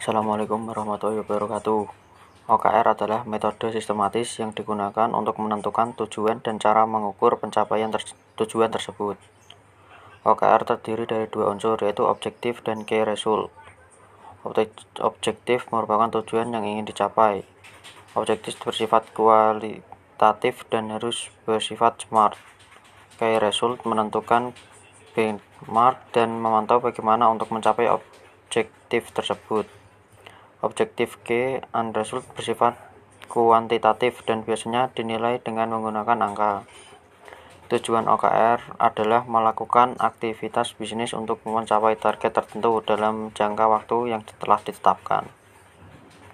Assalamualaikum warahmatullahi wabarakatuh. OKR adalah metode sistematis yang digunakan untuk menentukan tujuan dan cara mengukur pencapaian ter tujuan tersebut. OKR terdiri dari dua unsur, yaitu objektif dan key result. Objektif merupakan tujuan yang ingin dicapai. Objektif bersifat kualitatif dan harus bersifat smart. Key result menentukan benchmark dan memantau bagaimana untuk mencapai objektif tersebut. Objektif key and result bersifat kuantitatif dan biasanya dinilai dengan menggunakan angka. Tujuan OKR adalah melakukan aktivitas bisnis untuk mencapai target tertentu dalam jangka waktu yang telah ditetapkan.